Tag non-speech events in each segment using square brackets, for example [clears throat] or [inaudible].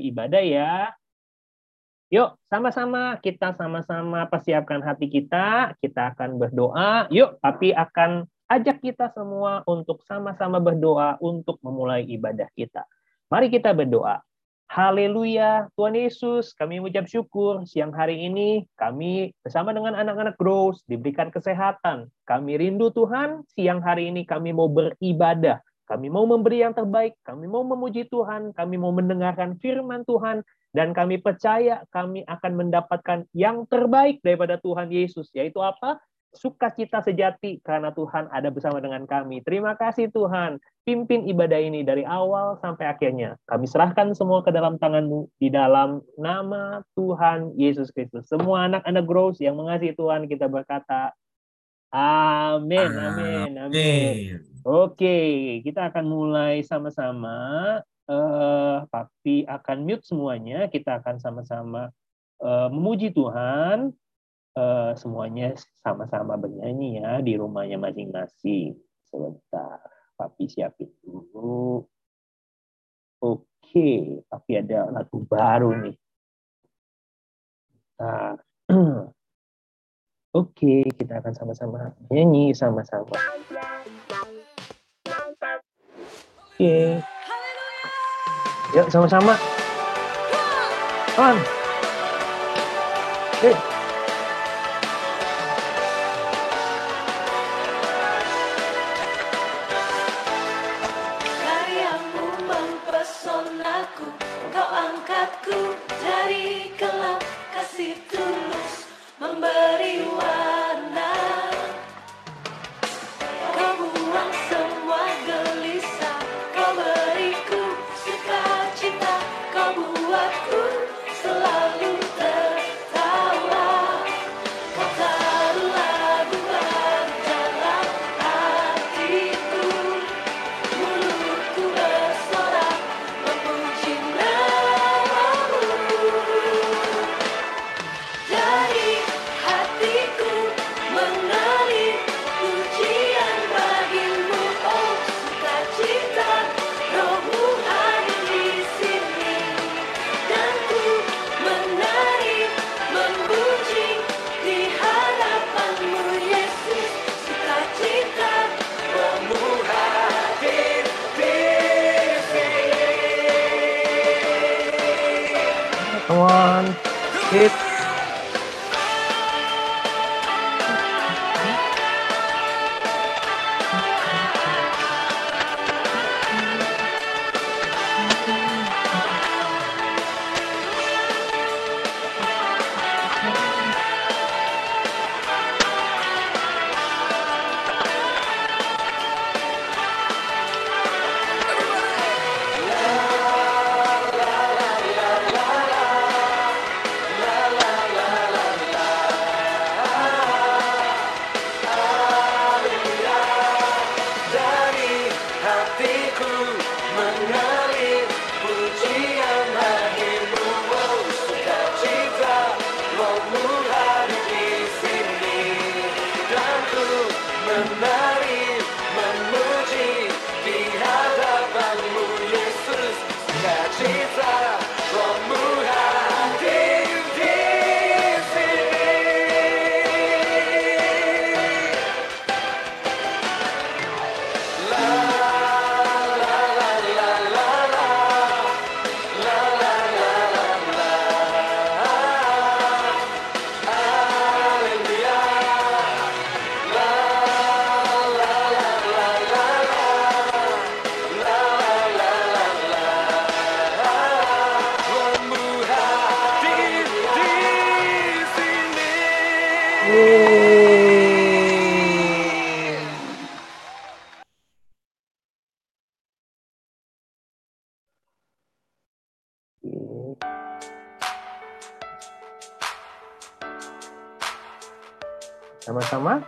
ibadah ya. Yuk, sama-sama kita sama-sama persiapkan hati kita. Kita akan berdoa. Yuk, tapi akan ajak kita semua untuk sama-sama berdoa untuk memulai ibadah kita. Mari kita berdoa. Haleluya, Tuhan Yesus, kami mengucap syukur siang hari ini kami bersama dengan anak-anak Grows diberikan kesehatan. Kami rindu Tuhan, siang hari ini kami mau beribadah. Kami mau memberi yang terbaik, kami mau memuji Tuhan, kami mau mendengarkan firman Tuhan, dan kami percaya kami akan mendapatkan yang terbaik daripada Tuhan Yesus, yaitu apa? sukacita sejati karena Tuhan ada bersama dengan kami. Terima kasih Tuhan, pimpin ibadah ini dari awal sampai akhirnya. Kami serahkan semua ke dalam tanganmu di dalam nama Tuhan Yesus Kristus. Semua anak-anak Grows yang mengasihi Tuhan kita berkata, Amin, amin, amin. Oke, kita akan mulai sama-sama. Uh, tapi akan mute semuanya. Kita akan sama-sama uh, memuji Tuhan uh, semuanya sama-sama bernyanyi ya di rumahnya masing-masing. Sebentar, Papi siapin dulu. Oke, tapi ada lagu baru nih. Nah, [clears throat] Oke, kita akan sama-sama nyanyi sama-sama. Oke. Yuk sama-sama. On. Hey.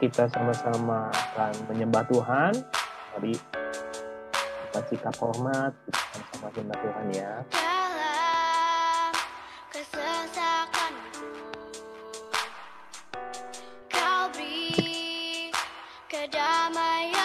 Kita sama-sama akan menyembah Tuhan. Mari kita sikap hormat, kita sama-sama menyembah Tuhan ya. keraguan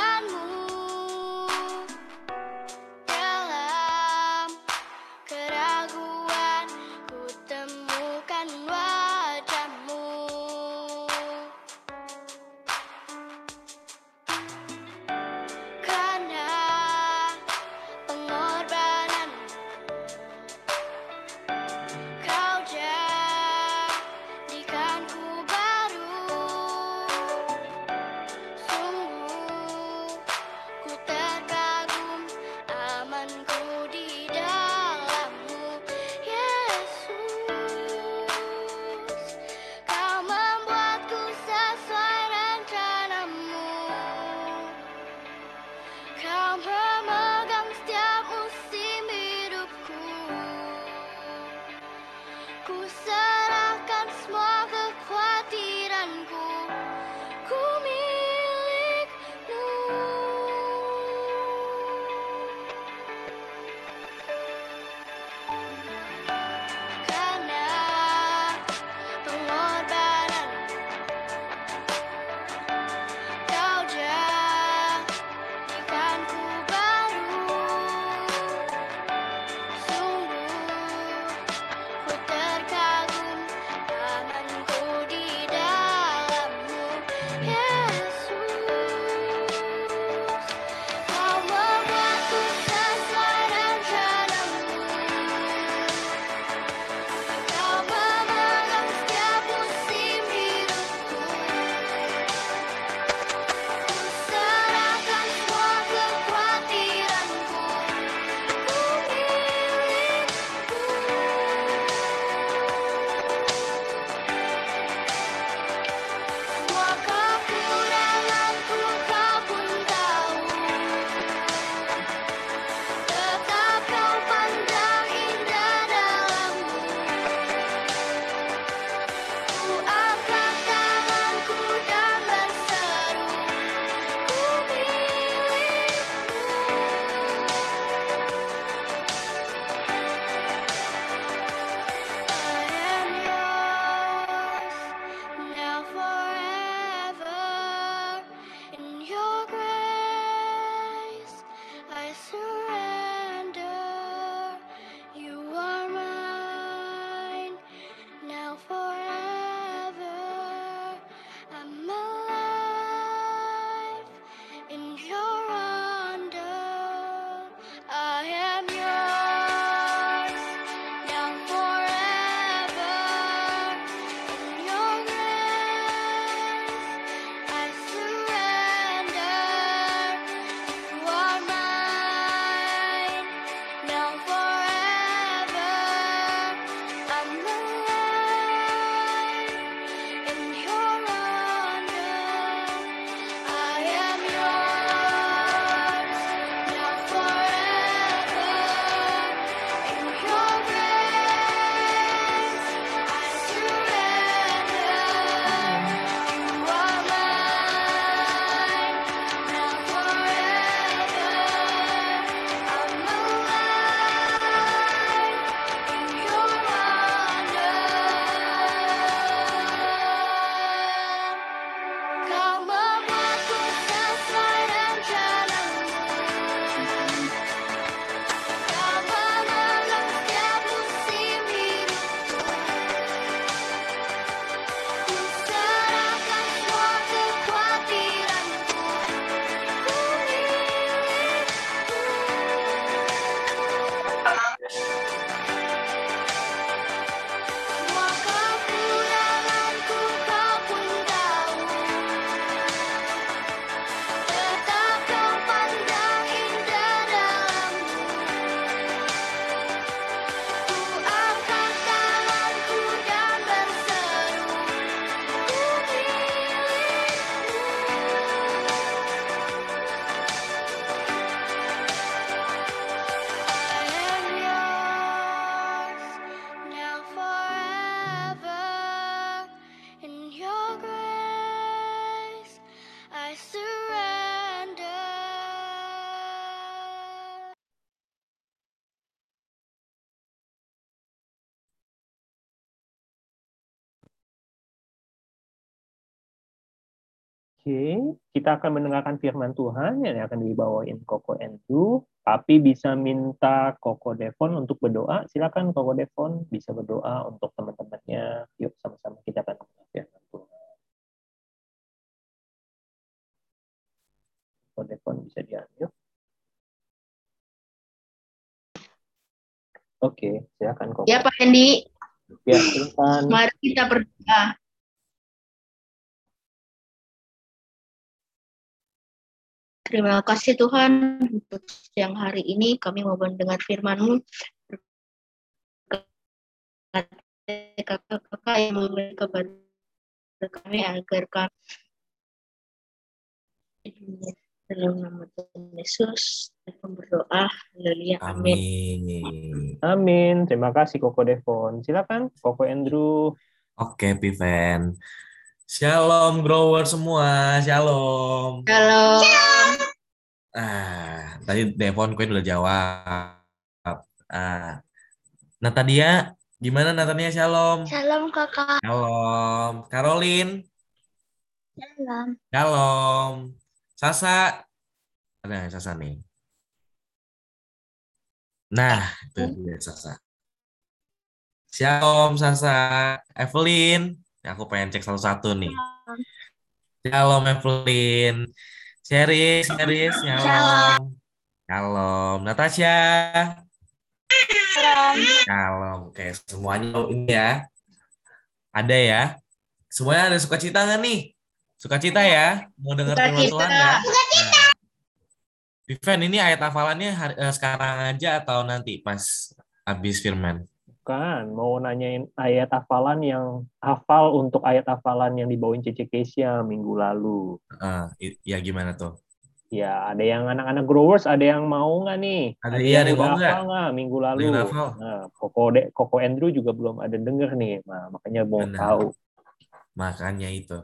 kita akan mendengarkan firman Tuhan yang akan dibawain Koko Endu. Tapi bisa minta Koko Devon untuk berdoa. Silakan Koko Devon bisa berdoa untuk teman-temannya. Yuk sama-sama kita akan mendengar firman Tuhan. Koko Devon bisa diambil. Oke, silakan Koko. Ya Pak Hendi. Ya, silakan. Mari kita berdoa. Terima kasih Tuhan untuk siang hari ini kami mau mendengar firman-Mu. Kakak-kakak yang memberi kepada kami agar kami Dalam nama Tuhan Yesus, kita berdoa. Haleluya. Amin. Amin. Amin. Terima kasih Koko Devon. Silakan Koko Andrew. Oke, Piven. Shalom grower semua. Shalom. Halo. Ah, tadi Devon Queen udah jawab. Ah, Natalia, gimana Natalia? Shalom. Shalom kakak. Shalom. Caroline. Shalom. Shalom. Sasa. Ada nggak Sasa nih? Nah, itu dia Sasa. Shalom Sasa. Evelyn. Aku pengen cek satu-satu nih. Shalom Evelyn. Sheris, Sheris, shalom. Shalom. Natasha. Shalom. Shalom. Oke, semuanya ini ya. Ada ya. Semuanya ada sukacita nggak nih? Sukacita ya? Mau dengar Sukacita. Ya? Nah. Vivian, ini ayat hafalannya hari- eh, sekarang aja atau nanti pas habis firman? Bukan, mau nanyain ayat hafalan yang hafal untuk ayat hafalan yang dibawain Cece Kesia minggu lalu. I- ya gimana tuh? Ya, ada yang anak-anak growers, ada yang mau nggak nih? Ada iya, ada yang udah mau nggak? hafal nggak minggu lalu? yang? Nah, Koko, De- Koko Andrew juga belum ada denger nih. Nah, makanya mau Benar. tahu. Makanya itu.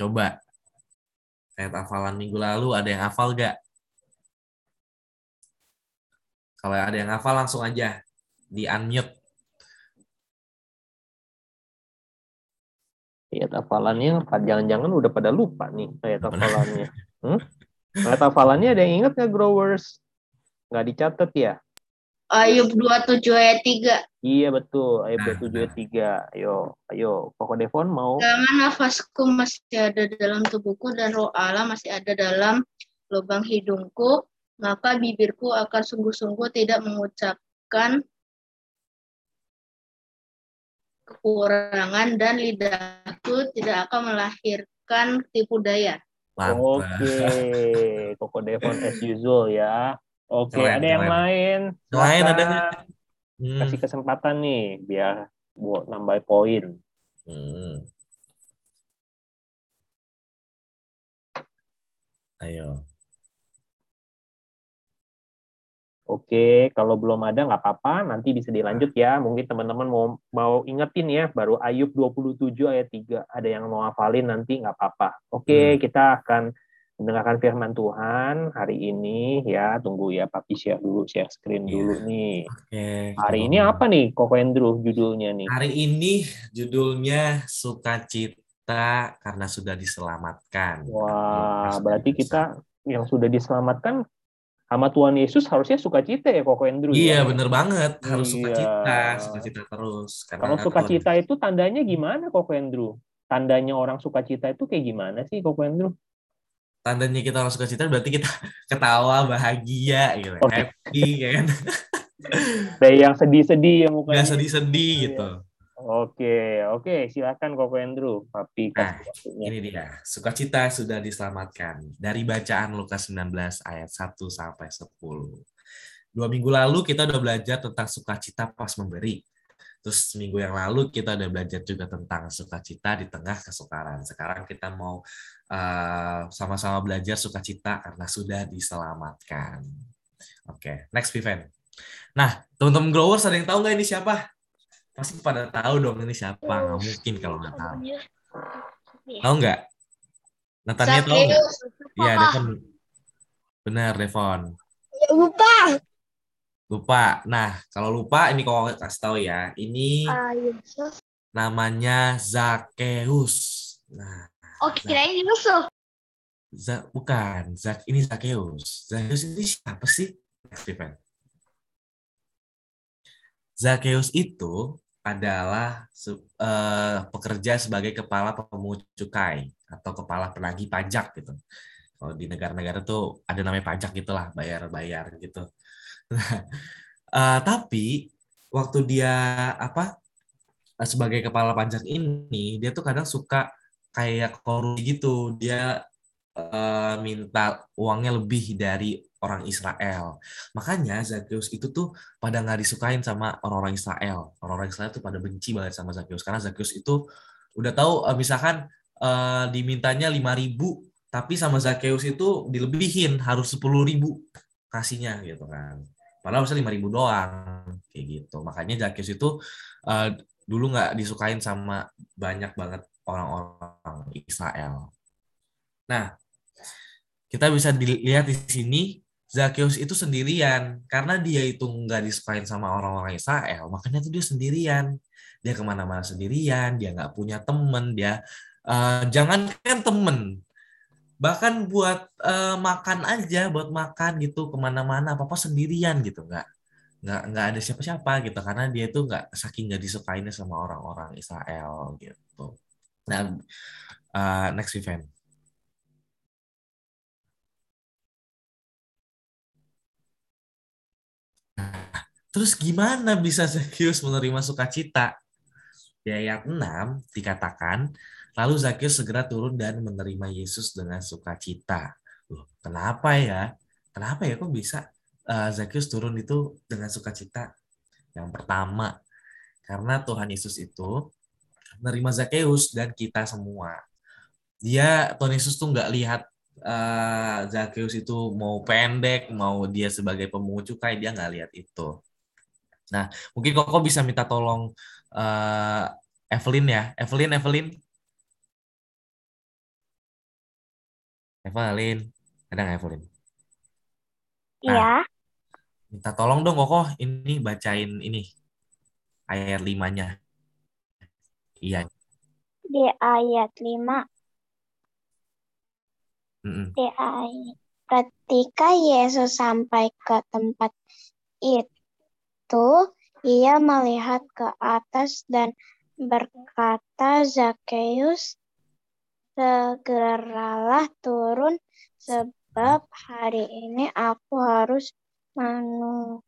Coba. Ayat hafalan minggu lalu ada yang hafal gak? Kalau ada yang hafal langsung aja di unmute. Ayat hafalannya, jangan-jangan udah pada lupa nih ayat hafalannya. Hmm? Ayat hafalannya ada yang ingat nggak growers? Nggak dicatat ya? Ayub 27 ayat 3. Iya betul, ayat Nah, 27 ayat 3. Ayo, ayo, Koko Devon mau Selama nafasku masih ada dalam tubuhku dan roh Allah masih ada dalam lubang hidungku, maka bibirku akan sungguh-sungguh tidak mengucapkan kekurangan dan lidahku tidak akan melahirkan tipu daya. Oke, Koko Devon as usual ya. Oke, Keren, ada yang lain? Lain ada? Hmm. Kasih kesempatan nih biar buat nambah poin. Hmm. Ayo. Oke, kalau belum ada nggak apa-apa, nanti bisa dilanjut ya. Mungkin teman-teman mau mau ingetin ya, baru Ayub 27 ayat 3. Ada yang mau hafalin nanti nggak apa-apa. Oke, Hmm. kita akan mendengarkan firman Tuhan hari ini ya. Tunggu ya, Papi share dulu, share screen Iya. dulu nih. Oke. Hari ini apa nih, Koko Andrew judulnya nih? Hari ini judulnya sukacita karena sudah diselamatkan. Wah, berarti 21. kita yang sudah diselamatkan sama Tuhan Yesus harusnya sukacita ya, Koko Andrew Iya ya? bener banget harus Iya. sukacita, sukacita terus. Karena Kalau sukacita itu tandanya gimana, Koko Andrew? Tandanya orang sukacita itu kayak gimana sih, Koko Andrew? Tandanya kita orang sukacita berarti kita [laughs] ketawa, bahagia, gitu, Oke. happy, ya kan? [laughs] Kayak yang sedih-sedih ya mukanya. Nggak sedih-sedih Iya. Oke, oke, silakan Koko Andrew. Papi Nah, waktunya. Ini dia, sukacita sudah diselamatkan. Dari bacaan Lukas 19 ayat 1 sampai 10. Dua minggu lalu kita udah belajar tentang sukacita pas memberi. Terus minggu yang lalu kita udah belajar juga tentang sukacita di tengah kesukaran. Sekarang kita mau uh, sama-sama belajar sukacita karena sudah diselamatkan. Oke, next Viven. Nah, teman-teman growers ada yang tahu nggak ini siapa? Pasti pada tahu dong ini siapa. Nggak mungkin kalau nggak tahu. Tahu nggak? Natania tahu nggak? Iya, Devon. Benar, Devon. Lupa. Lupa. Nah, kalau lupa ini kau kasih tahu ya. Ini namanya Zakheus. Nah, Oh, kirain Yusuf. Za, bukan. Zak ini Zakheus. Zakheus ini siapa sih? Next event. Zakheus itu adalah eh, pekerja sebagai kepala pemungut cukai atau kepala penagih pajak gitu. Kalau di negara-negara tuh ada namanya pajak gitulah, bayar-bayar gitu. [laughs] Eh, tapi waktu dia apa eh, sebagai kepala pajak ini, dia tuh kadang suka kayak korupsi gitu. Dia eh, minta uangnya lebih dari orang Israel. Makanya Zakheus itu tuh pada nggak disukain sama orang-orang Israel. Orang-orang Israel tuh pada benci banget sama Zakheus karena Zakheus itu udah tahu eh, misalkan eh, dimintanya 5000 tapi sama Zakheus itu dilebihin harus sepuluh ribu kasihnya gitu kan padahal lima ribu doang kayak gitu makanya Zakheus itu uh, dulu nggak disukain sama banyak banget orang-orang Israel nah kita bisa dilihat di sini Zakheus itu sendirian. Karena dia itu nggak disukain sama orang-orang Israel makanya tuh dia sendirian. Dia ke mana-mana sendirian dia nggak punya temen dia uh, jangankan temen. Bahkan buat uh, makan aja buat makan gitu ke mana-mana apa apa sendirian gitu. Nggak nggak nggak ada siapa-siapa gitu karena dia itu nggak saking nggak disukainya sama orang-orang Israel gitu. Nah uh, next event terus gimana bisa Zacchaeus menerima sukacita di ayat 6 dikatakan Lalu Zakheus segera turun dan menerima Yesus dengan sukacita. Loh, kenapa ya? Kenapa ya kok bisa uh, Zakheus turun itu dengan sukacita? Yang pertama, karena Tuhan Yesus itu menerima Zakheus dan kita semua. Dia Tuhan Yesus tuh nggak lihat uh, Zakheus itu mau pendek, mau dia sebagai pemungut cukai, dia nggak lihat itu. Nah, mungkin kok bisa minta tolong uh, Evelyn ya. Evelyn, Evelyn, Evelyn, ada nggak Evelyn? Iya. Nah, minta tolong dong Koko ini bacain ini ayat limanya. Iya. Di ayat lima. Mm -mm. Di ayat ketika Yesus sampai ke tempat itu, ia melihat ke atas dan berkata, Zakheus, segeralah turun sebab hari ini aku harus menumpang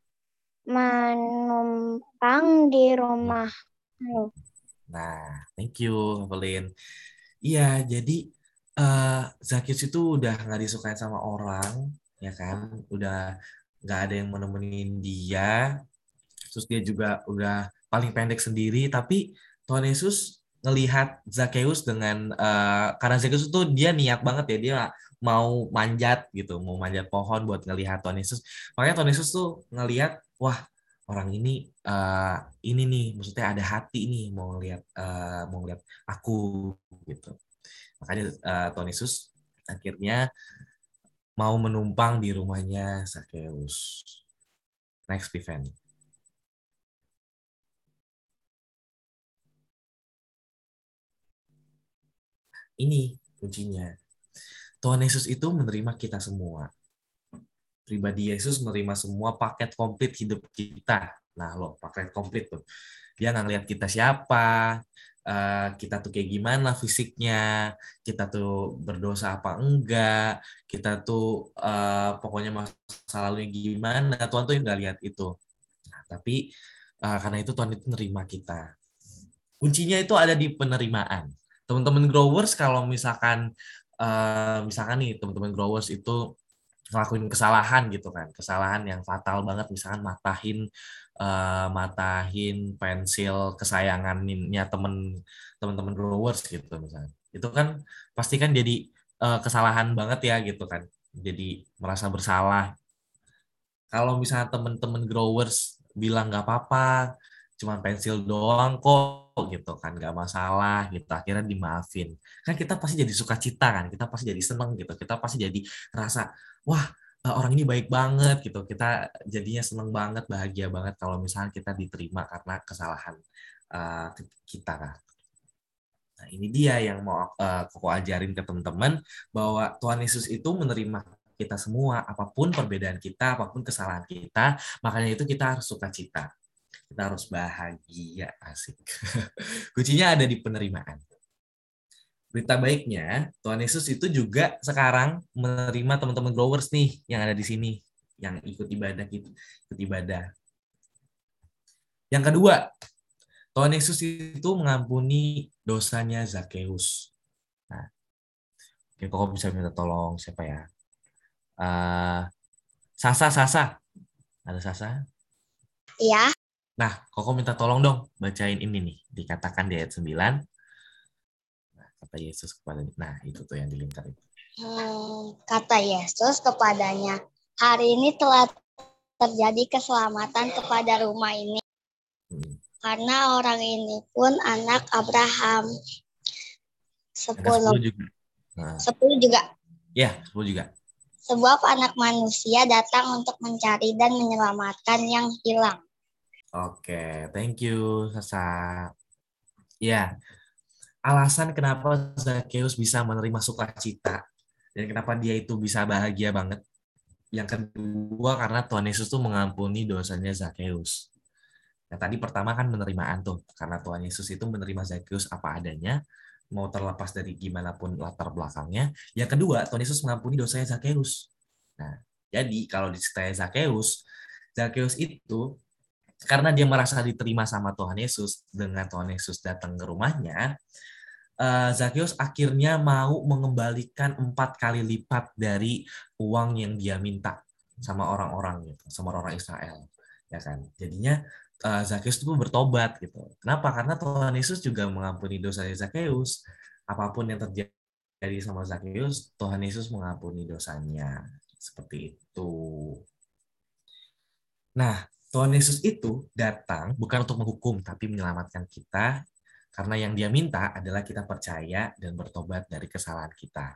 di rumahmu. Nah, thank you, Evelyn. Iya, jadi uh, Zakis itu udah nggak disukai sama orang, ya kan? Udah nggak ada yang menemenin dia. Terus dia juga udah paling pendek sendiri, tapi Tuhan Yesus ngelihat Zakheus dengan uh, karena Zakheus itu dia niat banget ya dia mau manjat gitu mau manjat pohon buat ngelihat Tuhan Yesus makanya Tuhan Yesus tuh ngelihat wah orang ini uh, ini nih maksudnya ada hati nih mau ngelihat uh, mau ngelihat aku gitu makanya uh, akhirnya mau menumpang di rumahnya Zakheus next event Ini kuncinya. Tuhan Yesus itu menerima kita semua. Pribadi Yesus menerima semua paket komplit hidup kita. Nah, loh, paket komplit tuh. Dia nggak ngeliat kita siapa, uh, kita tuh kayak gimana fisiknya, kita tuh berdosa apa enggak, kita tuh uh, pokoknya masa lalunya gimana, Tuhan tuh nggak lihat itu. Nah, tapi uh, karena itu Tuhan itu menerima kita. Kuncinya itu ada di penerimaan teman-teman growers kalau misalkan uh, misalkan nih teman-teman growers itu ngelakuin kesalahan gitu kan kesalahan yang fatal banget misalkan matahin uh, matahin pensil kesayangannya temen teman-teman growers gitu misalnya. Itu kan pasti kan jadi uh, kesalahan banget ya gitu kan. Jadi merasa bersalah. Kalau misalnya teman-teman growers bilang nggak apa-apa cuma pensil doang kok gitu kan nggak masalah gitu akhirnya dimaafin. Kan kita pasti jadi suka cita kan kita pasti jadi seneng gitu kita pasti jadi rasa wah orang ini baik banget gitu kita jadinya seneng banget bahagia banget kalau misalnya kita diterima karena kesalahan uh, kita nah ini dia yang mau uh, koko ajarin ke teman-teman bahwa Tuhan Yesus itu menerima kita semua apa pun perbedaan kita apa pun kesalahan kita makanya itu kita harus suka cita kita harus bahagia, asik. [laughs] Kuncinya ada di penerimaan. Berita baiknya, Tuhan Yesus itu juga sekarang menerima teman-teman growers nih yang ada di sini, yang ikut ibadah gitu, ikut ibadah. Yang kedua, Tuhan Yesus itu mengampuni dosanya Zakheus. Nah, oke, kok bisa minta tolong siapa ya? Uh, Sasa, Sasa. Ada Sasa? Iya. Nah, Koko minta tolong dong bacain ini nih, dikatakan di ayat 9. Kata Yesus kepada Nah, itu tuh yang di lingkar itu. Hmm, kata Yesus kepadanya, hari ini telah terjadi keselamatan kepada rumah ini. Hmm. Karena orang ini pun anak Abraham. Sepuluh, 10 juga. Nah, sepuluh juga. ya, 10 juga. Sebab anak manusia datang untuk mencari dan menyelamatkan yang hilang. Oke, thank you, Sasa. Ya, alasan kenapa Zakheus bisa menerima sukacita dan kenapa dia itu bisa bahagia banget. Yang kedua karena Tuhan Yesus tuh mengampuni dosanya Zakheus. Nah, tadi pertama kan penerimaan tuh, karena Tuhan Yesus itu menerima Zakheus apa adanya, mau terlepas dari gimana pun latar belakangnya. Yang kedua, Tuhan Yesus mengampuni dosanya Zakheus. Nah, jadi kalau di Zakheus, Zakheus itu karena dia merasa diterima sama Tuhan Yesus dengan Tuhan Yesus datang ke rumahnya, eh, Zakheus akhirnya mau mengembalikan empat kali lipat dari uang yang dia minta sama orang-orang gitu, sama orang Israel, ya kan. Jadinya eh, Zakheus itu bertobat gitu. Kenapa? Karena Tuhan Yesus juga mengampuni dosa Zakheus. Apa pun yang terjadi sama Zakheus, Tuhan Yesus mengampuni dosanya. Seperti itu. Nah, Tuhan Yesus itu datang bukan untuk menghukum, tapi menyelamatkan kita karena yang dia minta adalah kita percaya dan bertobat dari kesalahan kita.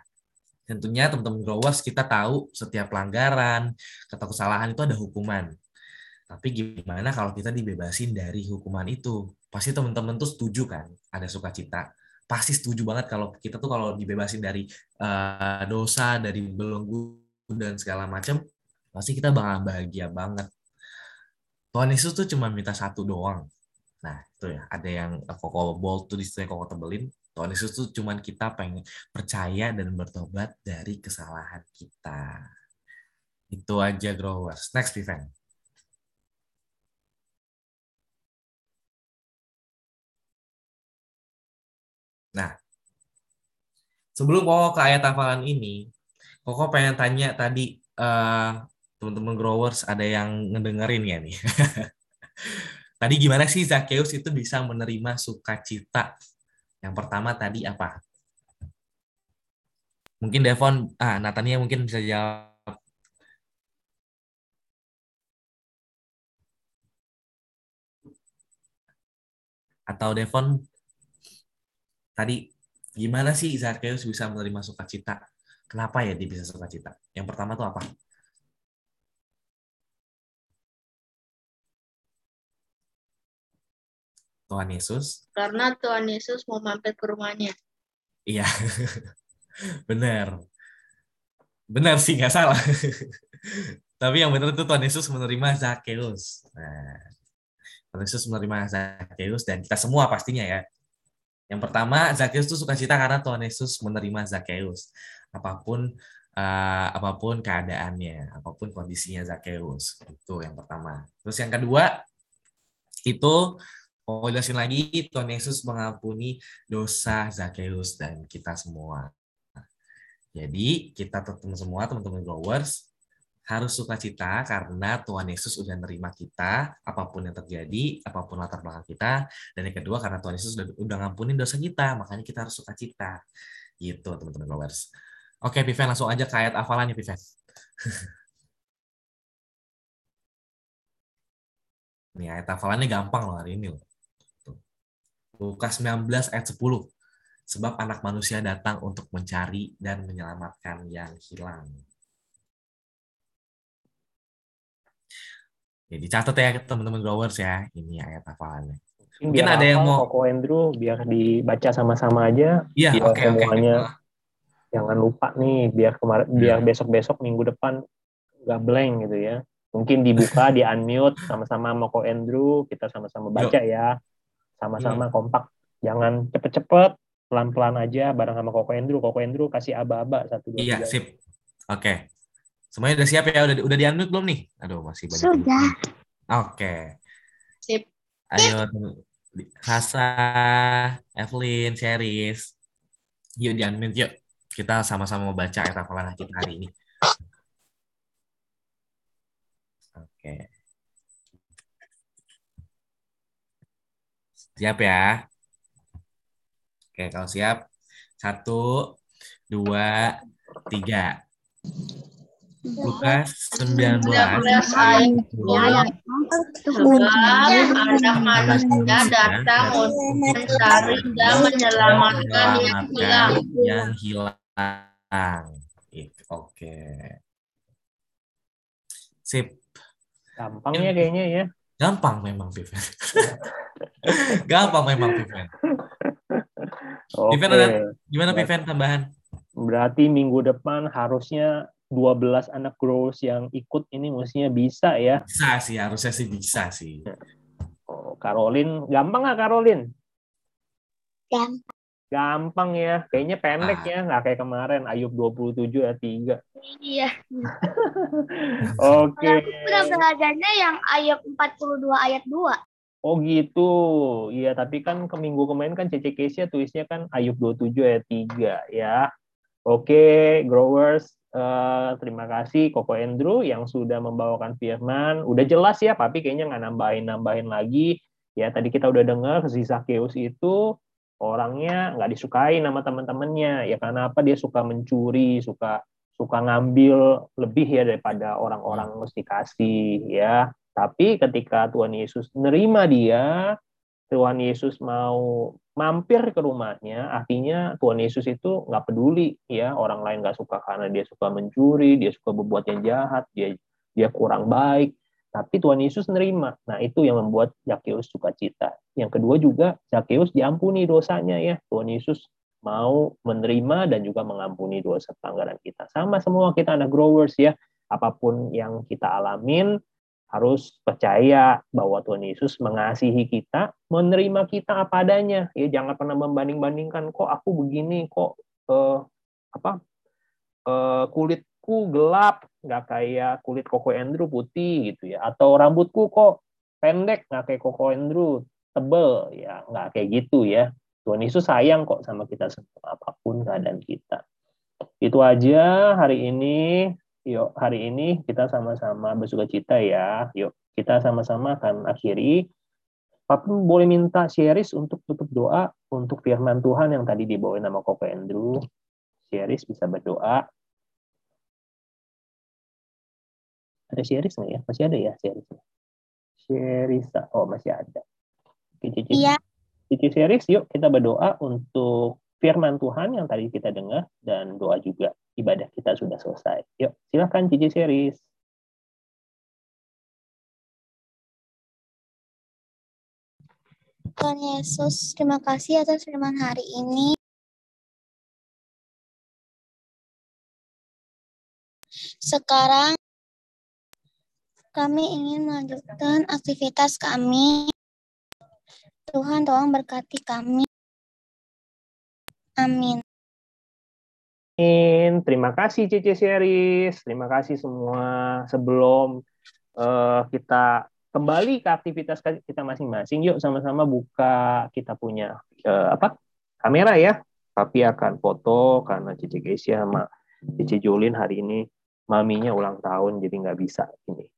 Tentunya teman-teman growers kita tahu setiap pelanggaran atau kesalahan itu ada hukuman. Tapi gimana kalau kita dibebasin dari hukuman itu? Pasti teman-teman tuh setuju kan ada sukacita. Pasti setuju banget kalau kita tuh kalau dibebasin dari uh, dosa, dari belenggu dan segala macam, pasti kita bakal bahagia banget. Tuhan Yesus tuh cuma minta satu doang. Nah, itu ya, ada yang koko bold tuh situ koko tebelin. Tuhan Yesus tuh cuma kita pengen percaya dan bertobat dari kesalahan kita. Itu aja growers. Next event. Nah, sebelum Koko ke ayat hafalan ini, Koko pengen tanya tadi uh, teman-teman growers ada yang ngedengerin ya nih. [laughs] tadi gimana sih Zakheus itu bisa menerima sukacita? Yang pertama tadi apa? Mungkin Devon, ah Natania mungkin bisa jawab. Atau Devon, tadi gimana sih Zakheus bisa menerima sukacita? Kenapa ya dia bisa sukacita? Yang pertama tuh apa? Tuhan Yesus? Karena Tuhan Yesus mau mampir ke rumahnya. Iya, benar. Benar sih, nggak salah. Tapi yang benar itu Tuhan Yesus menerima Zakheus. Nah, Tuhan Yesus menerima Zakheus dan kita semua pastinya ya. Yang pertama, Zakheus itu sukacita karena Tuhan Yesus menerima Zakheus. Apa pun uh, apa pun keadaannya, apa pun kondisinya Zakheus. Itu yang pertama. Terus yang kedua, itu Mau jelasin lagi, Tuhan Yesus mengampuni dosa Zakheus dan kita semua. Jadi kita teman semua, teman-teman growers, harus sukacita karena Tuhan Yesus sudah menerima kita, apa pun yang terjadi, apa pun latar belakang kita. Dan yang kedua, karena Tuhan Yesus sudah, sudah ngampuni dosa kita, makanya kita harus sukacita. Gitu, teman-teman growers. Oke, Piven, langsung aja ke ayat hafalannya, Piven. [laughs] Nih, ayat hafalannya gampang loh hari ini loh. Lukas 19 ayat 10. Sebab anak manusia datang untuk mencari dan menyelamatkan yang hilang. Jadi catat ya teman-teman growers ya, ini ayat hafalannya. Mungkin, Mungkin ada yang mau Koko Andrew biar dibaca sama-sama aja. Iya, oke okay, semuanya. Okay. Jangan lupa nih biar kemarin hmm. biar besok-besok minggu depan nggak blank gitu ya. Mungkin dibuka, di unmute sama-sama sama Koko Andrew, kita sama-sama baca Yo. ya sama-sama hmm. kompak. Jangan cepet-cepet pelan-pelan aja bareng sama Koko Andrew. Koko Andrew kasih aba-aba satu dua iya tiga. sip. Oke. Okay. semuanya udah siap ya? Udah udah belum nih? Aduh masih banyak sudah. oke. Okay. sip. Ayo Hasa Evelyn Cheris yuk di unmute yuk. Kita sama-sama mau baca ayat hafalan kita hari ini. Oke. okay. Siap ya? Oke, kalau siap. Satu, dua, tiga. Lukas 19 19 ayat 2. Sebab anak manusia datang untuk mencari dan menyelamatkan yang hilang. yang hilang. Itu, Oke. Sip. Gampang ya kayaknya ya. Gampang memang Vivian. [laughs] Gampang memang Vivian. Oke. Vivian ada gimana Vivian tambahan? Berarti minggu depan harusnya 12 anak growers yang ikut ini mestinya bisa ya. Bisa sih, harusnya sih bisa sih. Oh, Karolin, gampang nggak Karolin? Gampang. Gampang ya. Kayaknya pendek Ah. ya, nggak kayak kemarin Ayub 27 [laughs] ayat 3. Iya. Oke. Udah belajarnya yang ayat 42 ayat 2. Oh gitu. Iya, tapi kan ke minggu kemarin kan CC Kesia tulisnya kan Ayub 27 ayat 3 ya. Oke, growers, eh, terima kasih Koko Andrew yang sudah membawakan firman. Udah jelas ya, tapi kayaknya nggak nambahin-nambahin lagi. Ya, tadi kita udah dengar si Zakheus itu orangnya nggak disukai sama teman-temannya. Ya karena apa? Dia suka mencuri, suka suka ngambil lebih ya daripada orang-orang mesti kasih ya. Tapi ketika Tuhan Yesus nerima dia, Tuhan Yesus mau mampir ke rumahnya, artinya Tuhan Yesus itu nggak peduli ya orang lain nggak suka karena dia suka mencuri, dia suka berbuat yang jahat, dia dia kurang baik. Tapi Tuhan Yesus nerima. Nah itu yang membuat Zakheus suka cita. Yang kedua juga Zakheus diampuni dosanya ya. Tuhan Yesus mau menerima dan juga mengampuni dosa pelanggaran kita. Sama semua kita anak growers ya. Apa pun yang kita alamin, harus percaya bahwa Tuhan Yesus mengasihi kita, menerima kita apa adanya. Ya jangan pernah membanding-bandingkan kok aku begini, kok eh, apa eh, kulitku gelap, nggak kayak kulit Koko Andrew putih gitu ya, atau rambutku kok pendek, nggak kayak Koko Andrew tebel, ya nggak kayak gitu ya. Tuhan Yesus sayang kok sama kita semua apa pun keadaan kita. Itu aja hari ini. Yuk, hari ini kita sama-sama bersuka cita ya. Yuk, kita sama-sama akan akhiri. Papu boleh minta Sherris untuk tutup doa untuk firman Tuhan yang tadi dibawain nama Koko Andrew. Sherris bisa berdoa. Ada Sherris nggak ya? Masih ada ya Sherris? Sherris, oh masih ada. Oke, Cici. Iya. Cici Sherris, yuk kita berdoa untuk firman Tuhan yang tadi kita dengar dan doa juga ibadah kita sudah selesai. Yuk, silakan Cici Series. Tuhan Yesus, terima kasih atas firman hari ini. Sekarang kami ingin melanjutkan aktivitas kami. Tuhan tolong berkati kami. Amin. Amin. Terima kasih Cici Series. Terima kasih semua. Sebelum eh, kita kembali ke aktivitas kita masing-masing, yuk sama-sama buka kita punya eh, apa kamera ya. Tapi akan foto karena Cici Kesia sama Cici Julin hari ini maminya ulang tahun jadi nggak bisa ini.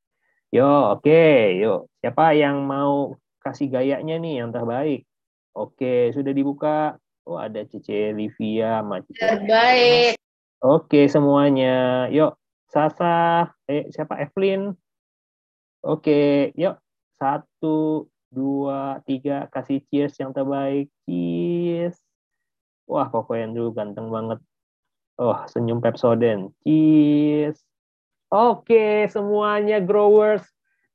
Yo, oke, yuk. Siapa yang mau kasih gayanya nih yang terbaik? Oke, sudah dibuka. Oh, ada Cici Livia, sama Cici Terbaik. Oke semuanya, yuk Sasa, eh siapa Evelyn? Oke, yuk satu, dua, tiga, kasih cheers yang terbaik, cheers. Wah, Koko Andrew ganteng banget. Oh, senyum Pepsodent, cheers. Oke, semuanya growers,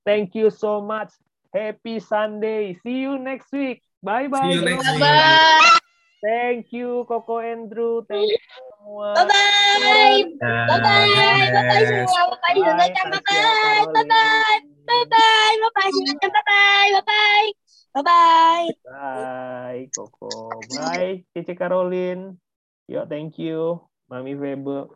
thank you so much. Happy Sunday. See you next week. Bye bye. See you next week. Bye. Thank you Koko Andrew. Thank you semua. Bye bye. Bye bye. Bye bye semua. Bye bye Bye, bye. Bye bye. Bye bye. Bye bye bye bye. Bye bye. Bye bye. Bye, Koko. Bye, Cici Caroline. Yo, thank you. Mami Febe.